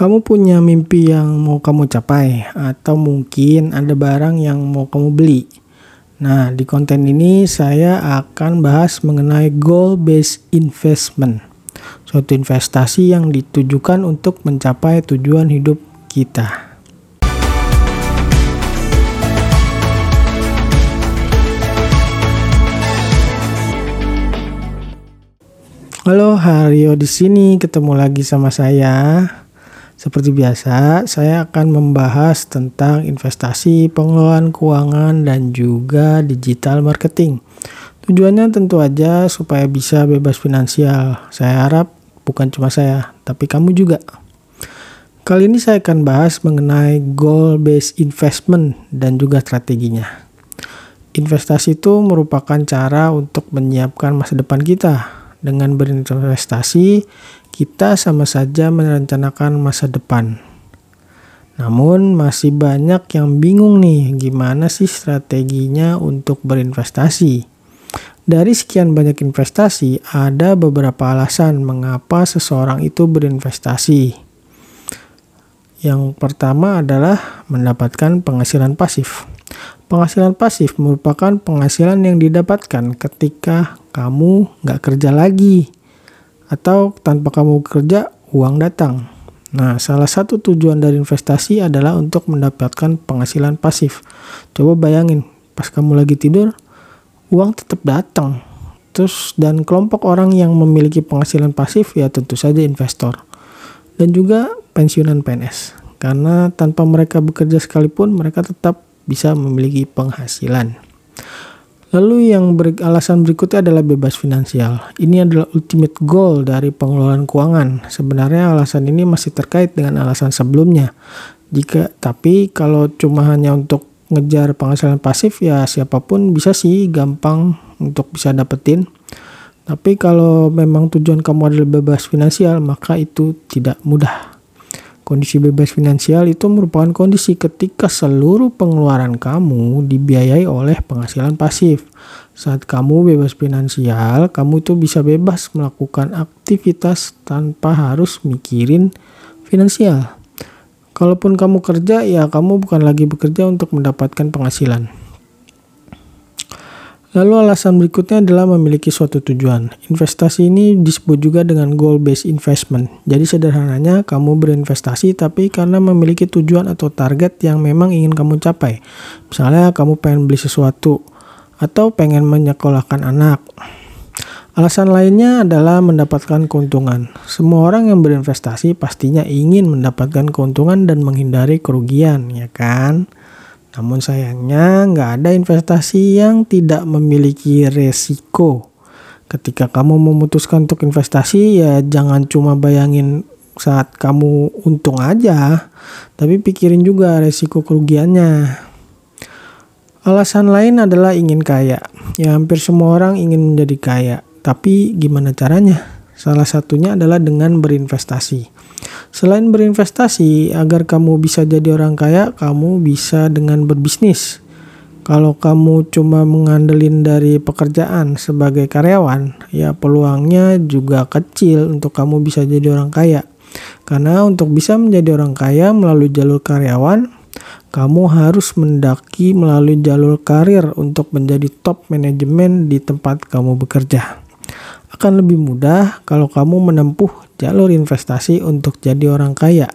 Kamu punya mimpi yang mau kamu capai, atau mungkin ada barang yang mau kamu beli. Nah, di konten ini saya akan bahas mengenai goal based investment, suatu investasi yang ditujukan untuk mencapai tujuan hidup kita. Halo, Hario di sini ketemu lagi sama saya. Seperti biasa, saya akan membahas tentang investasi, pengelolaan keuangan, dan juga digital marketing. Tujuannya tentu aja supaya bisa bebas finansial. Saya harap bukan cuma saya, tapi kamu juga. Kali ini saya akan bahas mengenai goal based investment dan juga strateginya. Investasi itu merupakan cara untuk menyiapkan masa depan kita. Dengan berinvestasi, kita sama saja merencanakan masa depan. Namun masih banyak yang bingung nih gimana sih strateginya untuk berinvestasi. Dari sekian banyak investasi, ada beberapa alasan mengapa seseorang itu berinvestasi. Yang pertama adalah mendapatkan penghasilan pasif. Penghasilan pasif merupakan penghasilan yang didapatkan ketika kamu nggak kerja lagi atau tanpa kamu bekerja uang datang. Nah, salah satu tujuan dari investasi adalah untuk mendapatkan penghasilan pasif. Coba bayangin, pas kamu lagi tidur, uang tetap datang. Terus dan kelompok orang yang memiliki penghasilan pasif ya tentu saja investor. Dan juga pensiunan PNS. Karena tanpa mereka bekerja sekalipun mereka tetap bisa memiliki penghasilan. Lalu yang ber alasan berikutnya adalah bebas finansial. Ini adalah ultimate goal dari pengelolaan keuangan. Sebenarnya alasan ini masih terkait dengan alasan sebelumnya. Jika tapi kalau cuma hanya untuk ngejar penghasilan pasif ya siapa pun bisa sih gampang untuk bisa dapetin. Tapi kalau memang tujuan kamu adalah bebas finansial maka itu tidak mudah. Kondisi bebas finansial itu merupakan kondisi ketika seluruh pengeluaran kamu dibiayai oleh penghasilan pasif. Saat kamu bebas finansial, kamu itu bisa bebas melakukan aktivitas tanpa harus mikirin finansial. Kalaupun kamu kerja, ya kamu bukan lagi bekerja untuk mendapatkan penghasilan. Lalu alasan berikutnya adalah memiliki suatu tujuan. Investasi ini disebut juga dengan goal based investment. Jadi sederhananya kamu berinvestasi tapi karena memiliki tujuan atau target yang memang ingin kamu capai. Misalnya kamu pengen beli sesuatu atau pengen menyekolahkan anak. Alasan lainnya adalah mendapatkan keuntungan. Semua orang yang berinvestasi pastinya ingin mendapatkan keuntungan dan menghindari kerugian, ya kan? Namun sayangnya nggak ada investasi yang tidak memiliki resiko. Ketika kamu memutuskan untuk investasi ya jangan cuma bayangin saat kamu untung aja, tapi pikirin juga resiko kerugiannya. Alasan lain adalah ingin kaya. Ya hampir semua orang ingin menjadi kaya, tapi gimana caranya? Salah satunya adalah dengan berinvestasi. Selain berinvestasi, agar kamu bisa jadi orang kaya, kamu bisa dengan berbisnis. Kalau kamu cuma mengandelin dari pekerjaan sebagai karyawan, ya peluangnya juga kecil untuk kamu bisa jadi orang kaya. Karena untuk bisa menjadi orang kaya melalui jalur karyawan, kamu harus mendaki melalui jalur karir untuk menjadi top manajemen di tempat kamu bekerja. Akan lebih mudah kalau kamu menempuh jalur investasi untuk jadi orang kaya.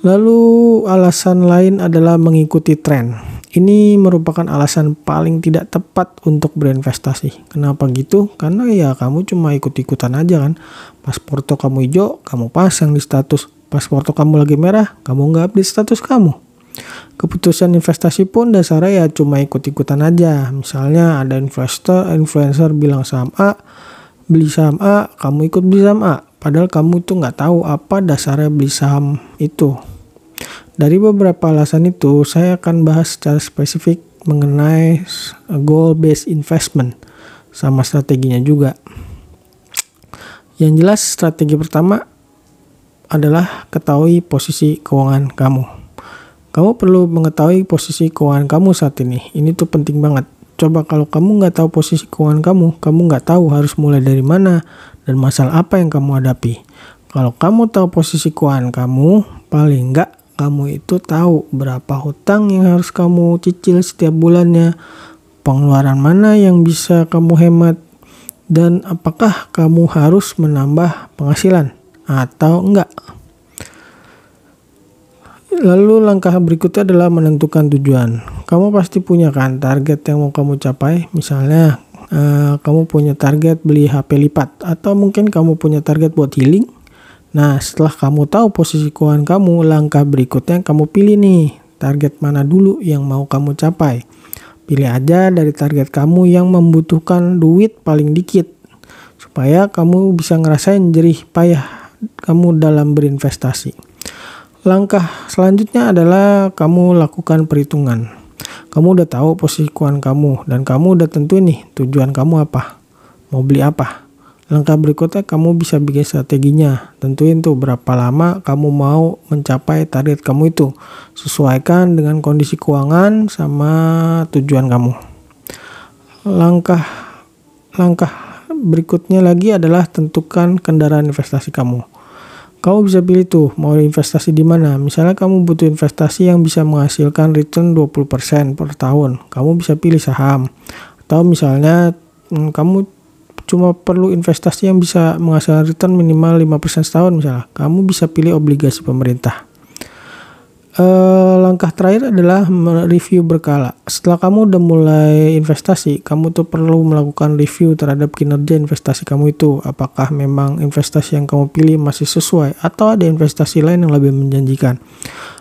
Lalu alasan lain adalah mengikuti tren. Ini merupakan alasan paling tidak tepat untuk berinvestasi. Kenapa gitu? Karena ya kamu cuma ikut-ikutan aja kan. Pas foto kamu hijau, kamu pasang di status. Pas foto kamu lagi merah, kamu nggak update status kamu. Keputusan investasi pun dasarnya ya cuma ikut-ikutan aja. Misalnya ada investor, influencer bilang saham A, beli saham A, kamu ikut beli saham A. Padahal kamu tuh nggak tahu apa dasarnya beli saham itu. Dari beberapa alasan itu, saya akan bahas secara spesifik mengenai goal based investment sama strateginya juga. Yang jelas strategi pertama adalah ketahui posisi keuangan kamu. Kamu perlu mengetahui posisi keuangan kamu saat ini. Ini tuh penting banget Coba kalau kamu nggak tahu posisi keuangan kamu, kamu nggak tahu harus mulai dari mana dan masalah apa yang kamu hadapi. Kalau kamu tahu posisi keuangan kamu, paling enggak kamu itu tahu berapa hutang yang harus kamu cicil setiap bulannya, pengeluaran mana yang bisa kamu hemat, dan apakah kamu harus menambah penghasilan atau enggak. Lalu langkah berikutnya adalah menentukan tujuan. Kamu pasti punya kan target yang mau kamu capai. Misalnya uh, kamu punya target beli HP lipat atau mungkin kamu punya target buat healing Nah, setelah kamu tahu posisi keuangan kamu, langkah berikutnya kamu pilih nih, target mana dulu yang mau kamu capai. Pilih aja dari target kamu yang membutuhkan duit paling dikit, supaya kamu bisa ngerasain jerih payah kamu dalam berinvestasi. Langkah selanjutnya adalah kamu lakukan perhitungan. Kamu udah tahu posisi keuangan kamu dan kamu udah tentuin nih tujuan kamu apa, mau beli apa. Langkah berikutnya kamu bisa bikin strateginya. Tentuin tuh berapa lama kamu mau mencapai target kamu itu. Sesuaikan dengan kondisi keuangan sama tujuan kamu. Langkah langkah berikutnya lagi adalah tentukan kendaraan investasi kamu. Kamu bisa pilih tuh mau investasi di mana. Misalnya kamu butuh investasi yang bisa menghasilkan return 20% per tahun. Kamu bisa pilih saham. Atau misalnya hmm, kamu cuma perlu investasi yang bisa menghasilkan return minimal 5% setahun misalnya, kamu bisa pilih obligasi pemerintah. E, langkah terakhir adalah review berkala. Setelah kamu udah mulai investasi, kamu tuh perlu melakukan review terhadap kinerja investasi kamu itu. Apakah memang investasi yang kamu pilih masih sesuai atau ada investasi lain yang lebih menjanjikan.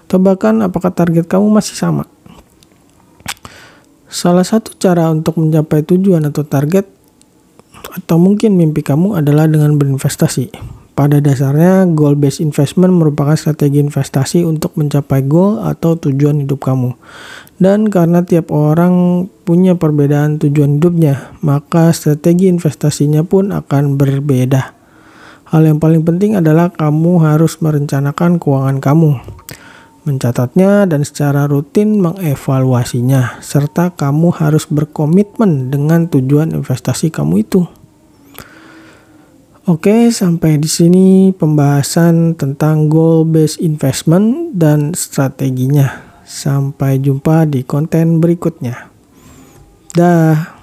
Atau bahkan apakah target kamu masih sama. Salah satu cara untuk mencapai tujuan atau target atau mungkin mimpi kamu adalah dengan berinvestasi. Pada dasarnya, goal based investment merupakan strategi investasi untuk mencapai goal atau tujuan hidup kamu. Dan karena tiap orang punya perbedaan tujuan hidupnya, maka strategi investasinya pun akan berbeda. Hal yang paling penting adalah kamu harus merencanakan keuangan kamu, mencatatnya dan secara rutin mengevaluasinya, serta kamu harus berkomitmen dengan tujuan investasi kamu itu. Oke, sampai di sini pembahasan tentang goal based investment dan strateginya. Sampai jumpa di konten berikutnya. Dah.